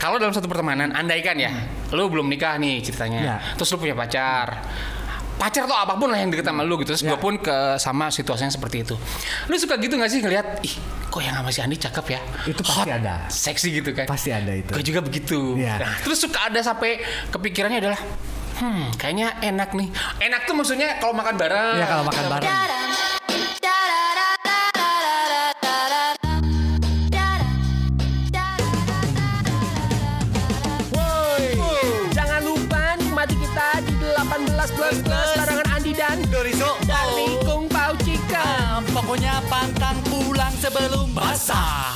kalau dalam satu pertemanan, andaikan ya, lu belum nikah nih ceritanya, Ya. terus lu punya pacar, pacar atau apa pun lah yang deket sama lu gitu, terus Ya. gue pun ke sama situasinya seperti itu. Lu suka gitu gak sih ngelihat, ih kok yang sama si Andi cakep ya? Itu pasti ada. Seksi gitu kan? Pasti ada itu. Gue juga begitu. Iya. Nah, terus suka ada sampai kepikirannya adalah, hmm kayaknya enak nih. Enak tuh maksudnya kalau makan bareng. Ya kalau makan bareng. Sebelum basah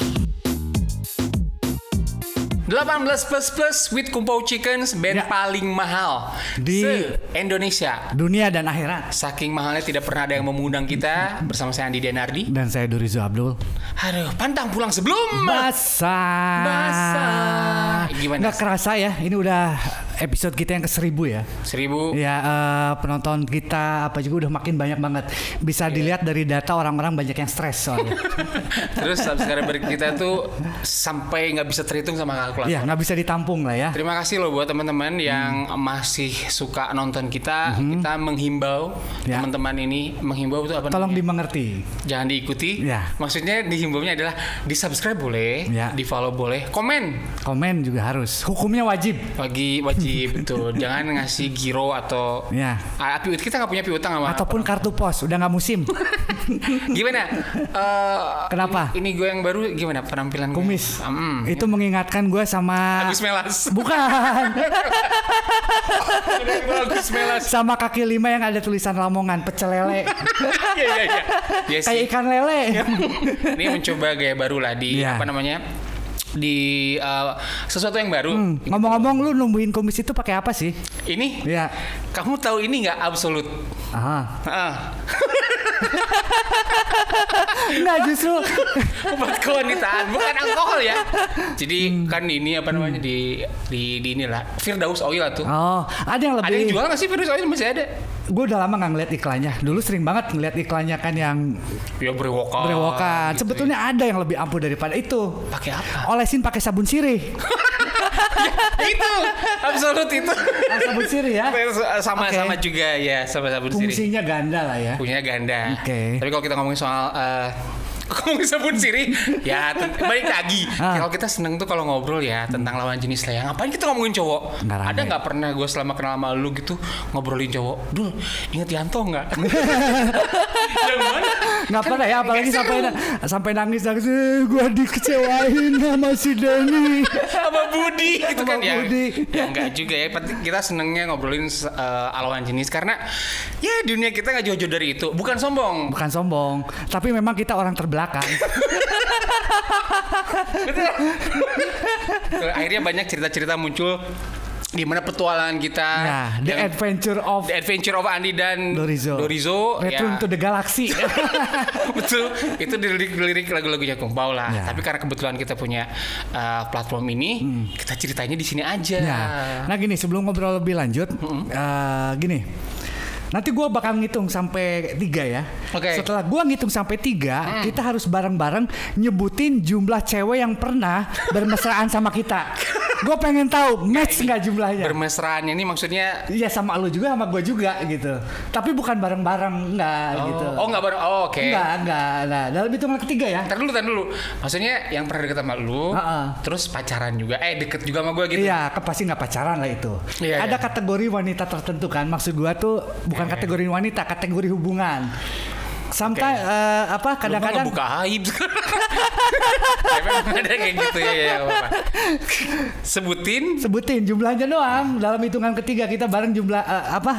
18 plus plus with Kumpau Chickens band Ya. paling mahal Di- se Indonesia. Dunia dan akhirat. Saking mahalnya tidak pernah ada yang mengundang kita bersama saya Andi Denardi. Dan saya Dorizo Abdul. Aduh, pantang pulang sebelum Basah. Basah. Gimana? Nggak kerasa ya, ini udah episode kita yang ke seribu ya. seribu. Ya eh, penonton kita apa juga udah makin banyak banget. Bisa Iya. dilihat dari data orang-orang banyak yang stres soalnya. Terus subscriber kita tuh sampai nggak bisa terhitung sama kalkulator. ya nggak bisa ditampung lah ya. Terima kasih loh buat teman-teman yang masih suka nonton kita. Kita menghimbau. Ya. teman-teman ini menghimbau itu apa? Tolong namanya? dimengerti. Jangan diikuti. Ya. Maksudnya dihimbaunya adalah di subscribe boleh, Ya. di follow boleh, komen Komen juga harus. Hukumnya wajib. bagi wajib tuh. Jangan ngasih giro atau Ya. Ah, piut kita nggak punya piutang sama Ataupun kartu pos udah nggak musim. gimana? Eh, Kenapa? Ini, ini gue yang baru gimana penampilan gue? Kumis. Hmm. Itu mengingatkan gue sama Agus Melas. Bukan. Agus Melas. sama kaki lima yang ada tulisan Lamongan pecel lele. Iya iya iya. Iya. Kayak ikan lele. Ini mencoba gaya baru lah di Iya. apa namanya? Di eh, sesuatu yang baru. Hmm, Ngomong-ngomong lu numbuhin kumis itu pakai apa sih? Ini Ya. kamu tahu ini nggak absolut? Ah. Ah, Enggak justru obat kewanitaan bukan alkohol ya. Jadi kan ini apa namanya di di di inilah Firdaus Oil tuh. Oh, ada yang lebih Ada yang jual nggak sih Firdaus Oil masih ada? Gue udah lama nggak ngeliat iklannya. Dulu sering banget ngeliat iklannya kan yang Ya berewokan. berewokan. gitu Sebetulnya ada yang lebih ampuh daripada itu. ya. pakai apa? Olesin pakai sabun sirih. itu absolut itu. Sabun sirih ya. Sama-sama Oke. juga ya sama sabun sirih. Fungsinya ganda lah ya. punya ganda. Oke. Tapi kalau kita ngomongin soal eh ngomongin sabun sirih, ya balik lagi. Ah. Kalau kita seneng tuh kalau ngobrol ya tentang lawan jenis lah. ya. Ngapain kita ngomongin cowok? Nggak rame. Ada nggak pernah gue selama kenal sama lu gitu ngobrolin cowok? Dul, inget Yanto nggak? Yang mana? Nggak pernah ya, apalagi sampai seru. sampai nangis nangis. Eh, gua dikecewain sama si Denny. sama Budi gitu Sama kan ya. Budi. Ya enggak juga ya. Kita senengnya ngobrolin eh, lawan jenis karena ya dunia kita nggak jauh-jauh dari itu. Bukan sombong. Bukan sombong, tapi memang kita orang terbelakang. Betul. Akhirnya banyak cerita-cerita muncul di mana petualangan kita Nah, The yang- Adventure of The Adventure of Andi dan Dorizo. Dorizo Return ya. to the Galaxy. Betul, itu dilirik-lirik lagu-lagunya Kung Pao lah. Ya. Tapi karena kebetulan kita punya uh, platform ini, kita ceritanya di sini aja. Ya. Nah gini sebelum ngobrol lebih lanjut, eh, gini. Nanti gua bakal ngitung sampai tiga ya. Oke. Setelah gua ngitung sampai tiga, kita harus bareng-bareng nyebutin jumlah cewek yang pernah bermesraan sama kita. Gue pengen tahu match nggak jumlahnya. Bermesraan ini maksudnya Iya sama lu juga sama gue juga gitu. Tapi bukan bareng-bareng enggak oh, gitu. oh nggak baru oh, oke. Enggak, enggak. Nah, dalam hitungan ketiga ya. Ntar dulu, ntar dulu. Maksudnya yang pernah deket sama lu, Ha-ha. terus pacaran juga, eh deket juga sama gue gitu. Iya, pasti nggak pacaran lah itu. Iya, Ada iya. kategori wanita tertentu kan. Maksud gua tuh bukan kategori wanita, kategori hubungan. Sometimes eh, apa Lu mah kadang-kadang ngebuka aib ada kayak gitu ya, ya. Sebutin. sebutin jumlahnya doang. Dalam hitungan ketiga kita bareng jumlah eh, apa?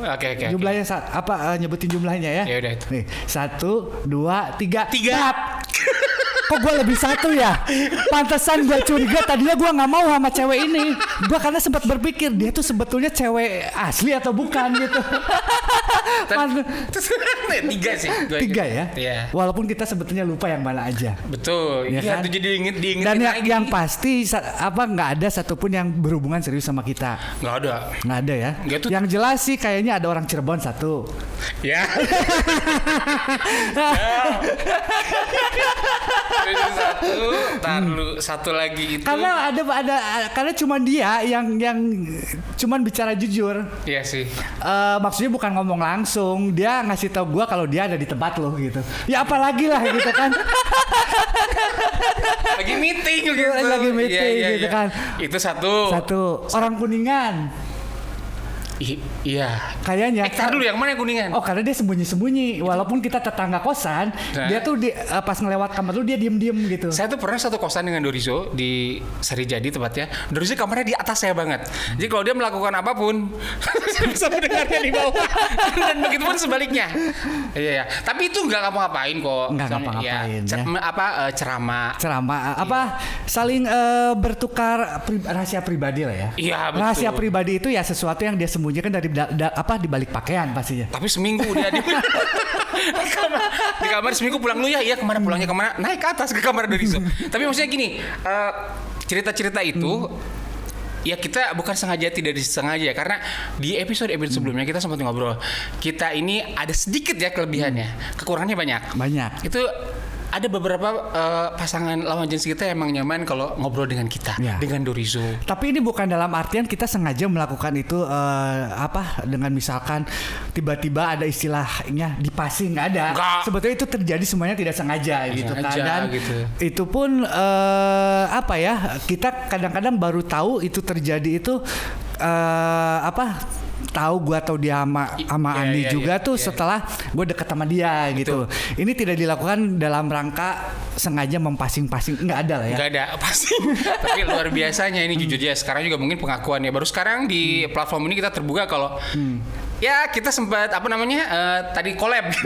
Oke oke. oke. Jumlahnya sa- apa eh, nyebutin jumlahnya ya? Ya udah itu. Nih, satu, dua, tiga. Tiga. Dap. Kok gue lebih satu ya? Pantesan gue curiga tadinya gue nggak mau sama cewek ini. Gue karena sempat berpikir dia tuh sebetulnya cewek asli atau bukan gitu. Tiga sih. Dua Tiga ya. Iya. Walaupun kita sebetulnya lupa yang mana aja. Betul. Ya Iya, kan? jadi diinget diinget Dan yang, yang pasti apa nggak ada satupun yang berhubungan serius sama kita. nggak ada. Nggak ada ya. Tuh- Yang jelas sih kayaknya ada orang Cirebon satu. Ya. Satu, tar dulu, satu lagi itu. Karena ada ada karena cuma dia yang yang cuman bicara jujur. Iya sih. Eh maksudnya bukan ngomong langsung, dia ngasih tau gua kalau dia ada di tempat lo gitu. Ya apalagi lah gitu kan. Lagi meeting gitu. Lagi meeting Iya, iya, gitu iya. kan. Itu satu. Satu orang kuningan I- iya. kayaknya. Eh, dulu yang mana yang kuningan? Oh karena dia sembunyi-sembunyi Walaupun kita tetangga kosan Nah. Dia tuh di, eh, pas ngelewat kamar lu dia diem-diem gitu Saya tuh pernah satu kosan dengan Dorizo di Sarijadi tempatnya. Dorizo kamarnya di atas saya banget. Jadi kalau dia melakukan apa pun, saya bisa mendengarnya di bawah. Dan begitu pun sebaliknya. Iya, iya. Tapi itu nggak ngapa-ngapain kok. Nggak Soalnya, ngapa-ngapain, ya. cer- ya. Apa eh, ceramah. Ceramah eh, apa Saling eh, bertukar pri- rahasia pribadi lah ya Iya, betul. Rahasia pribadi itu ya sesuatu yang dia sembunyikan dari da- da- apa di balik pakaian pastinya Tapi seminggu dia di, di kamar, di kamar seminggu pulang lu ya. Iya ke mana pulangnya ke mana? Naik ke atas ke kamar Dorizo. Tapi maksudnya gini, eh, cerita-cerita itu. Ya kita bukan sengaja tidak disengaja karena di episode episode sebelumnya kita sempat ngobrol kita ini ada sedikit ya kelebihannya kekurangannya banyak Banyak itu ada beberapa eh, pasangan lawan jenis kita yang emang nyaman kalau ngobrol dengan kita Ya. dengan Dorizo Tapi ini bukan dalam artian kita sengaja melakukan itu eh, apa dengan misalkan tiba-tiba ada istilahnya di passing ada. Nggak. Sebetulnya itu terjadi semuanya tidak sengaja gitu kan. Dan gitu. itu pun eh, apa ya kita kadang-kadang baru tahu itu terjadi itu eh, apa tahu gua atau dia sama sama Iya, Andi iya, juga iya, tuh iya. setelah gue deket sama dia gitu. Ini tidak dilakukan dalam rangka sengaja mempasing-pasing nggak ada lah ya. Nggak ada pasti. Tapi luar biasanya ini jujur aja. Sekarang juga mungkin pengakuannya. Baru sekarang di platform ini kita terbuka kalau ya kita sempat apa namanya eh, tadi collab.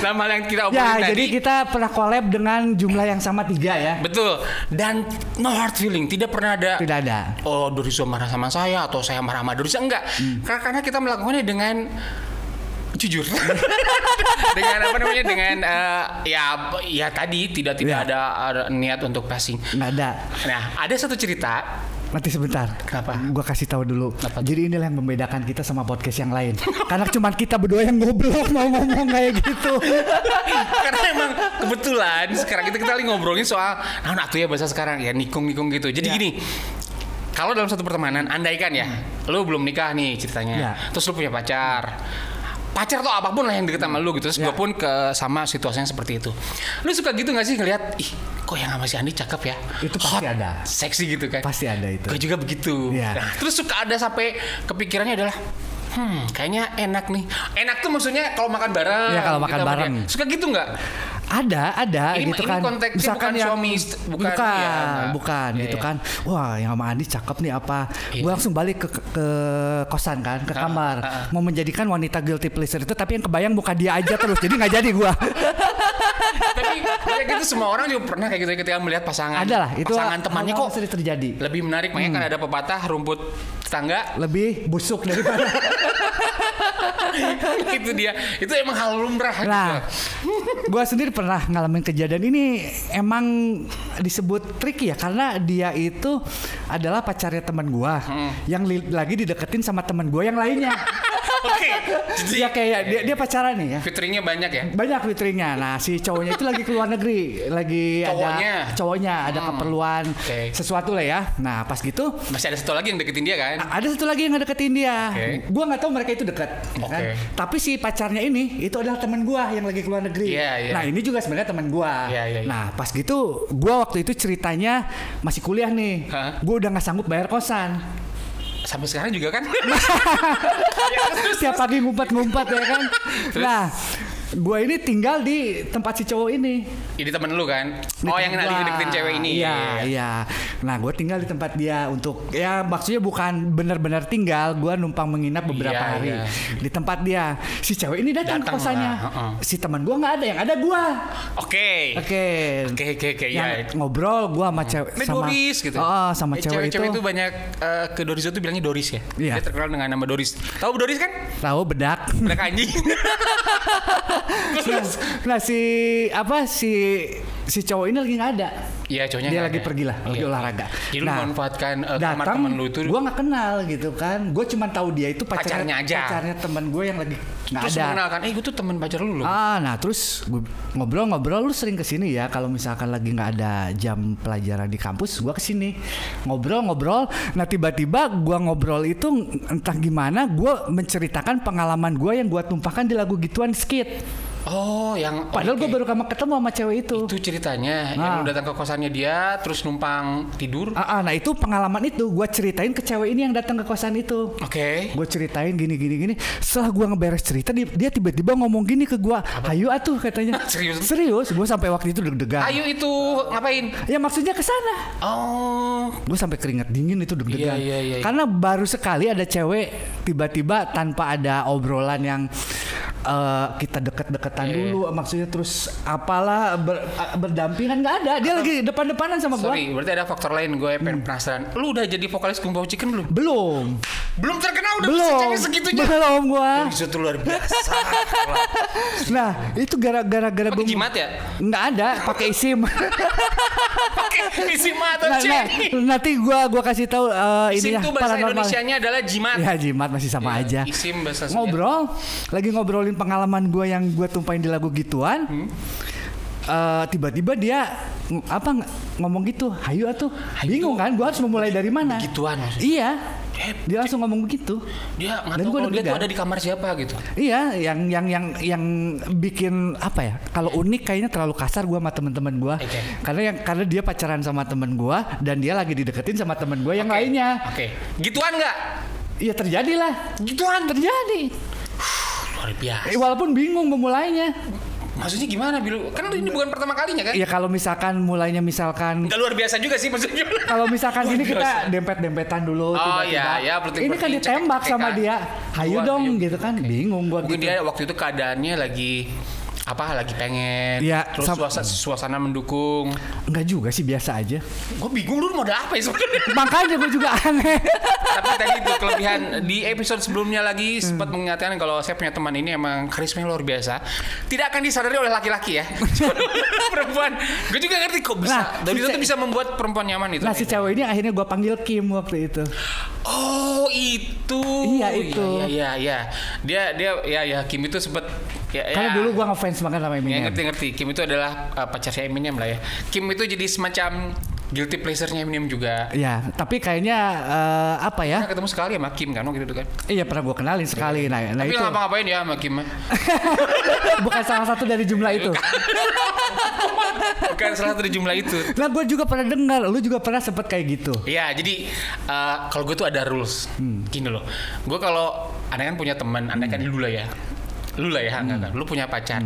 Dalam hal yang kita obrolin Ya, tadi. jadi kita pernah collab dengan jumlah yang sama tiga ya. Betul. Dan no hard feeling. Tidak pernah ada. Tidak ada. Oh, Dorizo marah sama saya atau saya marah sama Dorizo enggak. Hmm. Karena, karena kita melakukannya dengan jujur. dengan apa namanya? Dengan eh, ya ya tadi tidak tidak Ya. ada, ada niat untuk passing. Nggak ada. Nah, ada satu cerita. Nanti sebentar. Kenapa? Gua kasih tahu dulu. Apa tuh? Jadi inilah yang membedakan kita sama podcast yang lain. Karena cuma kita berdua yang goblok mau ngomong kayak gitu. Karena emang kebetulan sekarang kita kita lagi ngobrolin soal nah nah tuh ya bahasa sekarang ya nikung-nikung gitu. Jadi Ya. gini, kalau dalam satu pertemanan andaikan ya, lu belum nikah nih ceritanya. Ya. Terus lu punya pacar. Pacar tuh apa pun lah yang deket sama lu gitu. Terus Ya. gue pun ke sama situasinya seperti itu. Lu suka gitu gak sih ngeliat, ih kok yang sama si Andi cakep ya? Itu pasti ada. Seksi gitu kan. Pasti ada itu. Gue juga begitu. Iya. Nah, terus suka ada sampai kepikirannya adalah Hmm, kayaknya enak nih. Enak tuh maksudnya kalau makan bareng. Iya, kalau gitu makan sama bareng. Suka gitu nggak? Ada, ada Ini- gitu ini kan. konteksnya bukan suami ist- bukan- bukan, enggak. bukan Iya, gitu iya. kan. Wah, yang sama Andi cakep nih apa? Iya. Gue langsung balik ke, ke, kosan kan, ke Ah, kamar. ah, ah. Mau menjadikan wanita guilty pleasure itu tapi yang kebayang bukan dia aja terus. jadi nggak jadi gua. Tapi kayak gitu semua orang juga pernah kayak gitu ketika melihat pasangan. ada lah, itu pasangan temannya kok sering terjadi. lebih menarik. Makanya kan ada pepatah rumput tetangga Lebih busuk daripada itu dia. Itu emang hal lumrah. Nah, gitu. gua sendiri pernah ngalamin kejadian ini emang disebut tricky ya karena dia itu adalah pacarnya teman gua Hmm. yang li- lagi dideketin sama teman gua yang lainnya. Oke. Jadi Dia kayak dia, dia pacaran nih ya. fitrinya banyak ya. Banyak fitrinya. Nah, si cowoknya itu lagi ke luar negeri, lagi Cowoknya? ada cowoknya ada Hmm. keperluan Oke. sesuatu lah ya. Nah, pas gitu Masih ada satu lagi yang deketin dia kan? ada satu lagi yang ngedeketin dia. Oke. Gua nggak tahu mereka itu dekat, ya kan? Oke. Tapi si pacarnya ini itu adalah teman gua yang lagi keluar negeri. Iya, iya. Nah, ini juga sebenarnya teman gua. Iya, iya, iya. Nah, pas gitu gua waktu itu ceritanya masih kuliah nih. Hah? Gua udah nggak sanggup bayar kosan. Sampai sekarang juga kan? Setiap pagi ngumpet-ngumpet ya kan. Nah, Gue ini tinggal di tempat si cowok ini. Ini temen lu kan? Di Oh yang gua. deketin cewek ini. Iya, iya. Nah, gue tinggal di tempat dia untuk ya maksudnya bukan benar-benar tinggal, gue numpang menginap beberapa Iya, hari iya. di tempat dia. Si cewek ini datang ke Datang kosannya. lah, heeh. Si teman gue nggak ada, yang ada gue. Oke. Oke. Oke oke oke Yang ya. ngobrol gue sama cewek Ini sama Doris gitu. Oh, sama Eh, cewek, cewek itu. itu banyak eh, ke Doris itu bilangnya Doris ya. Iya. Dia terkenal dengan nama Doris. Tahu Doris kan? Tahu bedak. Mereka anjing. nah, nah, si apa si si cowok ini lagi nggak ada. Iya, cowoknya Dia lagi ada. pergi lah, lagi Iya. olahraga. Jadi lu memanfaatkan, eh, kamar datang, temen lu itu. Gue nggak kenal gitu kan. Gue cuma tahu dia itu pacarnya, Pacarnya aja. Pacarnya temen gue yang lagi nggak Terus ada. mengenalkan, eh gue tuh teman pacar lu loh. Ah, nah terus ngobrol-ngobrol, lu sering ke sini ya kalau misalkan lagi nggak ada jam pelajaran di kampus, gua ke sini ngobrol-ngobrol. Nah tiba-tiba gua ngobrol itu entah gimana, gua menceritakan pengalaman gua yang gua tumpahkan di lagu gituan skit. Oh, yang Padahal oke. gua baru kama- ketemu sama cewek itu. itu ceritanya Nah. yang datang ke kosannya dia terus numpang tidur. Ah, ah, nah itu pengalaman itu gua ceritain ke cewek ini yang datang ke kosan itu. Oke. Gue ceritain gini gini gini. Setelah gua ngeberes cerita, dia, tiba-tiba ngomong gini ke gua, "Ayo atuh," katanya. Serius? Serius, gue sampai waktu itu deg-degan. Ayo itu ngapain? Ya maksudnya ke sana. Oh, Gue sampai keringat dingin itu deg-degan. Iya, iya, iya. Karena baru sekali ada cewek tiba-tiba tanpa ada obrolan yang eh, kita deket-deketan Iya, dulu, maksudnya terus apalah ber- berdampingan nggak ada. Dia lagi depan-depanan sama gue. sorry, berarti ada faktor lain gue pengen penasaran. Lu udah jadi vokalis Pao Chicken belum? Belum, Belum terkenal udah belum, bisa segitunya. belum gue. Itu tuh luar biasa. Nah itu gara-gara gara gue jimat ya? nggak ada, pakai isim. Pakai isi mata nah, nah, nanti gue gua kasih tahu eh, Isim ini tuh bahasa Indonesianya adalah jimat. Ya jimat masih sama Iya, aja. isim bahasa. Ngobrol, lagi ngobrolin pengalaman gue yang gue tumpahin di lagu gituan. Hmm. Eh, tiba-tiba dia apa ng- ngomong gitu, hayu atuh. Bingung kan, gue harus memulai dari mana? Maksudnya. Iya. Dia langsung ngomong begitu. Dia nggak Dan tahu gua kalau dia tuh ada di kamar siapa gitu. Iya, yang yang yang yang bikin apa ya? Kalau unik kayaknya terlalu kasar gua sama teman-teman gua. Oke. Karena yang karena dia pacaran sama temen gua dan dia lagi dideketin sama temen gua yang lainnya. Oke. Gituan nggak? Iya terjadilah. Gituan. Terjadi. Luar biasa. Eh, walaupun bingung memulainya. Maksudnya gimana Bilu? Kan ini bukan pertama kalinya kan? Ya kalau misalkan mulainya misalkan Nggak luar biasa juga sih maksudnya. kalau misalkan gini kita dempet-dempetan dulu Oh, tiba-tiba. iya, iya, berarti- Ini kan ditembak sama dia. Hayu dong gitu kan. Bingung gua Mungkin gitu. dia waktu itu keadaannya lagi apa lagi pengen? Iya, terus suasana, suasana mendukung? Enggak juga sih biasa aja. gue bingung lu mau ada apa ya sebenarnya? Makanya gue juga aneh. tapi tadi itu kelebihan. Di episode sebelumnya lagi sempat mengingatkan kalau saya punya teman ini emang karisma luar biasa. Tidak akan disadari oleh laki-laki ya. Perempuan. Gue juga ngerti kok bisa. Nah, dari si itu bisa membuat perempuan nyaman itu. Nah si cewek ini akhirnya gue panggil Kim waktu itu. oh itu. Iya, itu. iya iya iya. Dia dia ya ya Kim itu sempat ya, Karena ya. dulu gue ngefans banget sama Ya Eminem. ngerti ngerti. Kim itu adalah uh, pacarnya Eminem lah ya. Kim itu jadi semacam guilty pleasure-nya Eminem juga. Ya, tapi kayaknya eh, apa ya? Ketemu sekali sama Kim kan waktu itu kan. Iya pernah gue kenalin sekali. Nah, nah Tapi itu nggak ngapa-ngapain ya sama Kim. bukan salah satu dari jumlah itu. Bukan salah satu dari jumlah itu. Nah, gue juga pernah dengar, lu juga pernah sempet kayak gitu. Iya, jadi uh, kalau gue tuh ada rules. Gini loh. Gue kalau aneh kan punya teman, aneh kan lu lah ya. Lu lah ya, enggak, enggak. Lu punya pacar.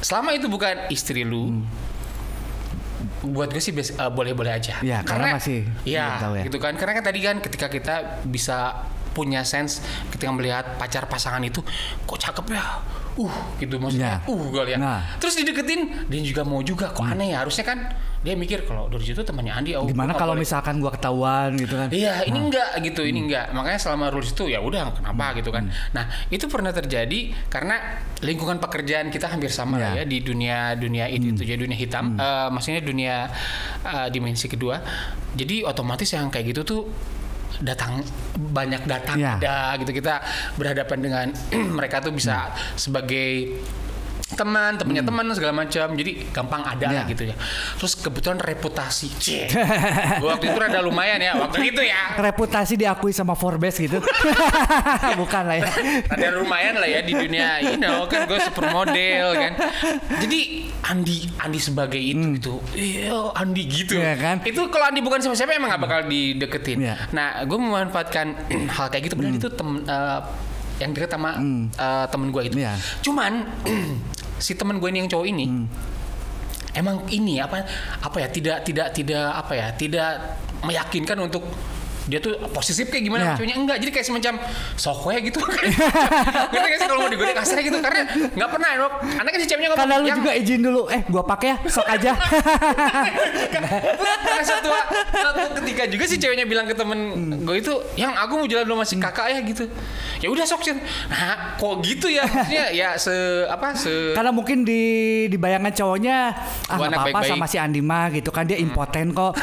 Selama itu bukan istri lu, buat gue sih uh, boleh-boleh aja. Ya, karena masih Iya, belum tahu ya. gitu kan. Karena kan tadi kan ketika kita bisa punya sense ketika melihat pacar pasangan itu kok cakep ya. Uh, gitu maksudnya. Ya. Uh, gue lihat. Nah. Terus dideketin, dia juga mau juga. Kok aneh ya? Harusnya kan dia mikir kalau dari situ temannya Andi. Oh, Gimana gua kalau boleh. misalkan gue ketahuan gitu kan? Iya, ini enggak gitu, Hmm. ini enggak. Makanya selama rules itu ya udah kenapa gitu kan. Nah, itu pernah terjadi karena lingkungan pekerjaan kita hampir sama lah Ya. ya di dunia dunia ini itu jadi dunia hitam, Hmm. Eh, maksudnya dunia eh, dimensi kedua. Jadi otomatis yang kayak gitu tuh datang banyak datang Ya. ada gitu kita berhadapan dengan mereka tuh bisa Hmm. sebagai teman, temennya teman segala macam. Jadi gampang ada Ya. lah gitu ya. Terus kebetulan reputasi. Cie. Gua waktu itu rada lumayan ya waktu itu ya. Reputasi diakui sama Forbes gitu. Bukan lah ya. Ada lumayan lah ya di dunia you know kan gue supermodel kan. Jadi Andi Andi sebagai itu gitu. Iya Andi gitu. Iya kan? Itu kalau Andi bukan siapa-siapa emang gak bakal dideketin. Iya. Nah gue memanfaatkan hal kayak gitu. Padahal itu tem, eh, yang deket sama eh, temen gue itu. Iya. Cuman si temen gue ini yang cowok ini emang ini apa apa ya tidak tidak tidak apa ya tidak meyakinkan untuk dia tuh posesif kayak gimana Iya. cowoknya enggak jadi kayak semacam sokwe gitu ngerti gak sih kalau mau digodek kasarnya gitu karena nggak pernah dok anaknya si ceweknya ngomong Karena lu yang- juga izin dulu. Eh, gua pakai ya, sok aja. Karena satu, satu ketika juga si ceweknya bilang ke temen gue itu yang aku mau jalan dulu masih kakak ya gitu ya udah sok Cen. nah kok gitu ya maksudnya ya se apa se Karena mungkin di di bayangan cowoknya ah anak apa-apa sama si Andi mah gitu kan dia impoten kok.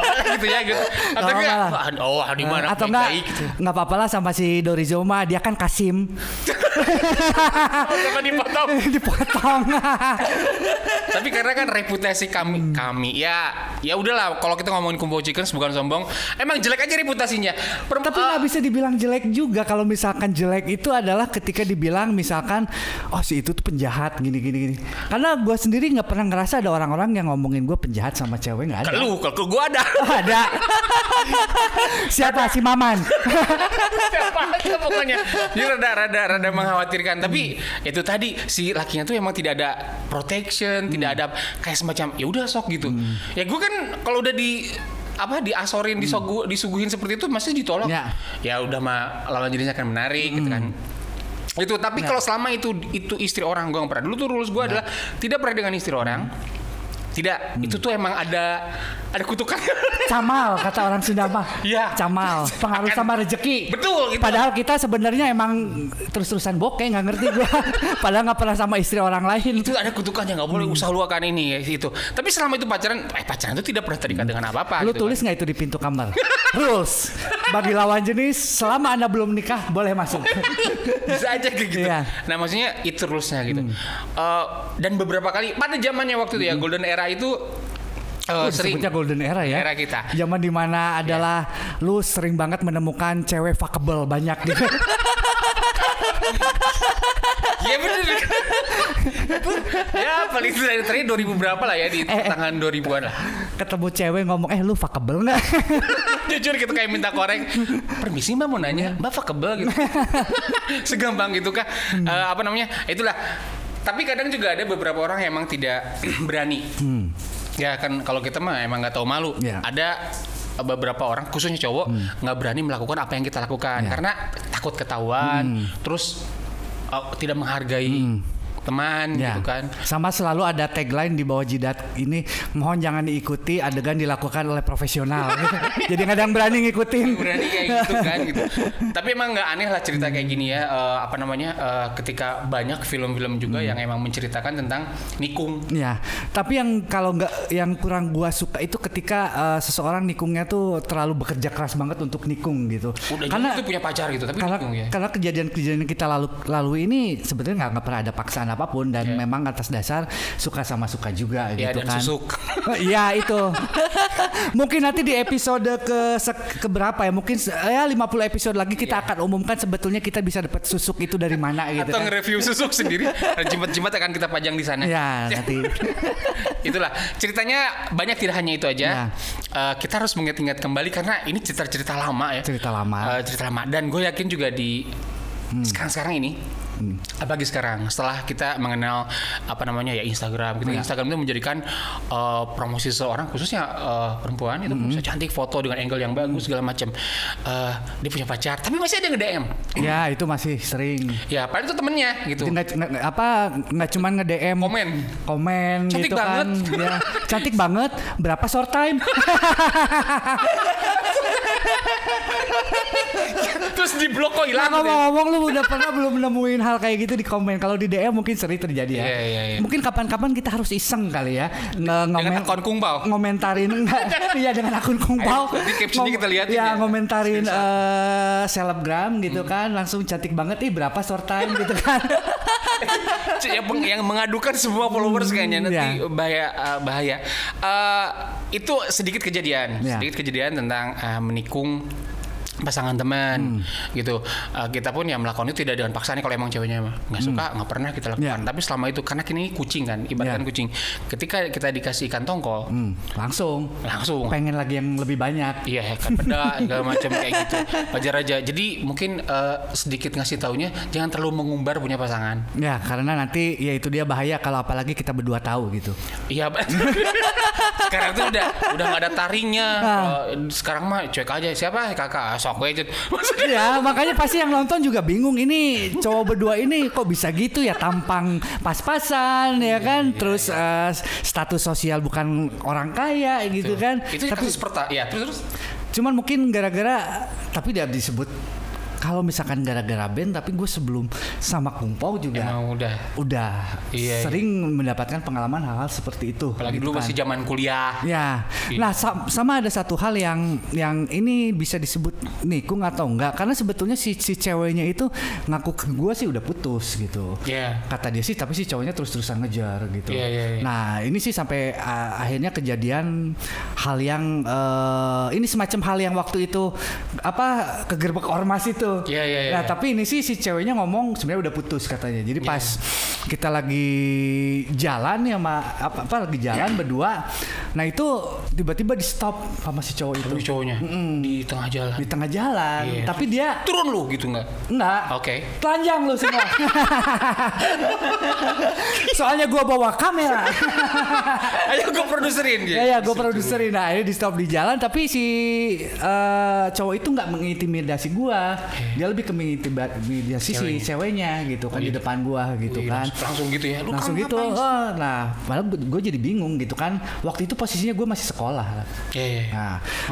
gitu ya gitu atau Oh, enggak enggak. oh di mana Atau enggak baik gitu nggak apa-apa lah sama si Dorizo mah dia kan Kasim sama dipotong dipotong. tapi karena kan reputasi kami kami ya ya udahlah kalau kita ngomongin Kumbo Chicken bukan sombong emang jelek aja reputasinya Per- Tapi eh, nggak bisa dibilang jelek juga kalau misalkan jelek itu adalah ketika dibilang misalkan oh si itu tuh penjahat gini gini gini. Karena gue sendiri nggak pernah ngerasa ada orang-orang yang ngomongin gue penjahat sama cewek nggak ada. lu kalau ke gua ada Oh, ada. Siapa? Si Maman? siapa aja pokoknya. Jadi rada rada rada mengkhawatirkan. Tapi itu tadi si lakinya tuh emang tidak ada protection tidak ada kayak semacam ya udah sok gitu. Ya gue kan kalau udah di apa diasorin disogu, disuguhin seperti itu masih ditolak. Ya. ya udah mah lawan jenisnya akan menarik gitu kan. Itu tapi kalau selama itu itu istri orang gue nggak pernah. Dulu tuh rules gue adalah tidak pernah dengan istri orang. Tidak. Itu tuh emang ada ada kutukan Camal kata orang Sunda mah. Iya. Camal, pengaruh sama rezeki. Betul, gitu. Padahal kita sebenarnya emang terus-terusan bokeh nggak ngerti gua. Padahal nggak pernah sama istri orang lain. itu ada kutukannya nggak boleh usaha lu akan ini ya itu tapi selama itu pacaran eh pacaran itu tidak pernah terikat dengan apa apa Lu tulis nggak itu di pintu kamar? Rules bagi lawan jenis selama anda belum nikah boleh masuk. bisa aja kayak gitu Iya. nah maksudnya itu rulesnya gitu Eh, dan beberapa kali pada zamannya waktu itu ya golden era itu eh, Oh, sering golden era ya. Era kita. Zaman di mana adalah lu sering banget menemukan cewek fuckable banyak gitu. Iya bener ya paling terakhir terakhir 2000 berapa lah ya di Eh, eh. tangan 2000-an lah Ketemu cewek ngomong, eh lu fuckable nggak? jujur gitu kayak minta korek permisi mbak mau nanya mbak fuckable gitu segampang gitu kah Eh, apa namanya itulah tapi kadang juga ada beberapa orang yang emang tidak berani ya kan kalau kita mah emang nggak tahu malu. Ya. ada beberapa orang khususnya cowok nggak berani melakukan apa yang kita lakukan. Ya. karena takut ketahuan terus eh, tidak menghargai teman Ya. gitu kan Sama selalu ada tagline di bawah jidat ini, mohon jangan diikuti adegan dilakukan oleh profesional. Jadi nggak ada yang berani ngikutin. berani kayak gitu kan gitu. Tapi emang nggak aneh lah cerita kayak gini ya. eh, apa namanya? eh, ketika banyak film-film juga yang emang menceritakan tentang nikung. Ya, tapi yang kalau nggak yang kurang gua suka itu ketika eh, seseorang nikungnya tuh terlalu bekerja keras banget untuk nikung gitu. Udah karena itu punya pacar gitu, tapi karena, nikung ya. karena kejadian-kejadian kita lalu lalu ini sebetulnya nggak pernah ada paksaan apa pun dan Iya. memang atas dasar suka sama suka juga Ya gitu dan kan. susuk. Iya itu. Mungkin nanti di episode ke se- ke berapa ya? Mungkin ya 50 episode lagi kita akan umumkan sebetulnya kita bisa dapat susuk itu dari mana gitu. Atau kan. nge-review susuk sendiri. Jimat-jimat akan kita pajang di sana. Ya, nanti. Itulah ceritanya banyak tidak hanya itu aja. Ya. Eh, kita harus mengingat-ingat kembali karena ini cerita-cerita lama ya. Cerita lama. Eh, cerita lama dan gue yakin juga di sekarang-sekarang ini apalagi sekarang setelah kita mengenal apa namanya ya Instagram. Gitu Instagram itu menjadikan eh, promosi seseorang khususnya eh, perempuan itu bisa cantik foto dengan angle yang bagus segala macam. Eh, dia punya pacar tapi masih ada yang nge-DM Ya itu masih sering. ya padahal itu temennya gitu. Nggak, nggak- apa nggak cuma nge DM komen. Komen Cantik gitu kan. Ya cantik banget. Berapa short time terus di blok kok nah, hilang ya. ngomong-ngomong lu udah pernah belum nemuin hal kayak gitu di komen kalau di DM mungkin sering terjadi ya Iya, iya, iya. mungkin kapan-kapan kita harus iseng kali ya nge ngomen akun Kungpao. ngomentarin enggak iya dengan akun kungpau Ayo, nanti captionnya kita liatin ya ya. ngomentarin eh, selebgram gitu kan langsung cantik banget ih berapa short time gitu kan yang, yang mengadukan semua followers kayaknya nanti ya. bahaya uh, bahaya Uh, itu sedikit kejadian Ya. sedikit kejadian tentang uh, menikung pasangan teman gitu Eh, kita pun ya melakukan itu tidak dengan paksaan kalau emang ceweknya mah nggak suka nggak pernah kita lakukan Ya. tapi selama itu karena kini kucing kan ibaratkan Ya. kucing ketika kita dikasih ikan tongkol Hmm, langsung langsung pengen lagi yang lebih banyak. Iya kan beda segala macam kayak gitu wajar aja jadi mungkin eh, sedikit ngasih taunya jangan terlalu mengumbar punya pasangan Ya, karena nanti ya itu dia bahaya kalau apalagi kita berdua tahu gitu. Iya, sekarang tuh udah udah nggak ada taringnya. Ah. Kalau sekarang mah cuek aja. Siapa kakak? Sok. Maksudnya Ya, makanya pasti yang nonton juga bingung ini cowok berdua ini kok bisa gitu ya tampang pas-pasan ya kan, terus eh, status sosial bukan orang kaya gitu kan. itu Tapi kasus. Ya terus terus. cuman mungkin gara-gara tapi dia disebut kalau misalkan gara-gara band tapi gue sebelum sama Kumpau juga Emang udah. udah Iya, iya. sering mendapatkan pengalaman hal-hal seperti itu. Apalagi gitu dulu kan. masih zaman kuliah. Ya, Iya. nah sa- sama ada satu hal yang yang ini bisa disebut nikung atau enggak karena sebetulnya si si ceweknya itu ngaku ke gue sih udah putus gitu. Iya. Kata dia sih tapi si cowoknya terus-terusan ngejar gitu. Iya, iya, iya. Nah, ini sih sampai uh, akhirnya kejadian hal yang eh, ini semacam hal yang waktu itu apa kegerbek ormas itu. Iya, iya, iya. Nah, tapi ini sih si ceweknya ngomong sebenarnya udah putus katanya. Iya. Jadi pas kita lagi jalan ya sama apa, apa lagi jalan berdua. Nah, itu tiba-tiba di stop sama si cowok itu Tapi cowoknya di tengah jalan. di tengah jalan. Iya. Tapi dia Turun lu gitu nggak? enggak. Oke. Telanjang lu semua. Soalnya gua bawa kamera. Ayo gue produserin dia. ya ya gue produserin nah ini di stop di jalan tapi si eh, cowok itu nggak mengintimidasi gua dia lebih ke mengintimidasi si Ceweknya. gitu kan Oh, di iya. depan gua gitu Wih, kan langsung, gitu ya. Lu langsung gitu oh, nah malah gue jadi bingung gitu kan waktu itu posisinya gue masih sekolah Iya, iya. iya.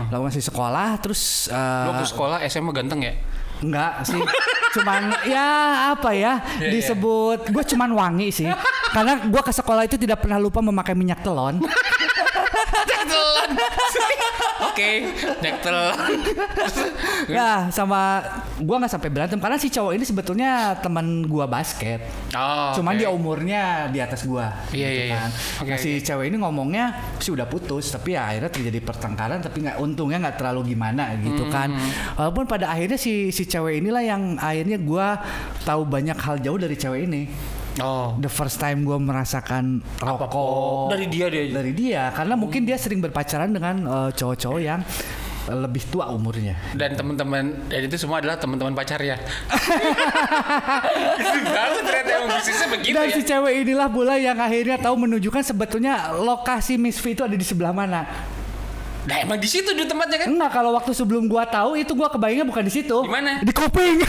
nah lo masih sekolah terus eh, Lu waktu sekolah SMA ganteng ya? Enggak sih, cuman ya apa ya Iya, disebut gue cuman wangi sih, karena gue ke sekolah itu tidak pernah lupa memakai minyak telon. Telan. Oke, naik telan. Ya sama gue nggak sampai berantem karena si cowok ini sebetulnya teman gue basket, Oh, cuman oke. dia umurnya di atas gue. Iya, iya, iya. Oke, Nah, si cewek ini ngomongnya sih udah putus, tapi ya akhirnya terjadi pertengkaran, tapi nggak untungnya nggak terlalu gimana gitu Hmm. kan. Walaupun pada akhirnya si si cewek inilah yang akhirnya gue tahu banyak hal jauh dari cewek ini. Oh. the first time gue merasakan rokok Oh, dari dia dia. dari dia karena mungkin dia sering berpacaran dengan eh, cowok-cowok yang lebih tua umurnya dan teman-teman dan itu semua adalah teman-teman pacarnya. Banget ternyata emang bisnisnya begitu dan ya. si cewek inilah pula yang akhirnya tahu menunjukkan sebetulnya lokasi Miss V itu ada di sebelah mana Nah emang di situ di tempatnya kan? enggak kalau waktu sebelum gua tahu itu gua kebayangnya bukan di situ Di mana? di kuping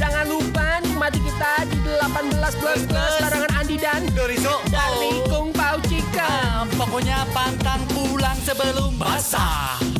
jangan lupa nikmati kita di 18 plus plus barengan Andi dan Doriso. Dari Kung Pao Chicken. Ah, Pokoknya pantang pulang sebelum basah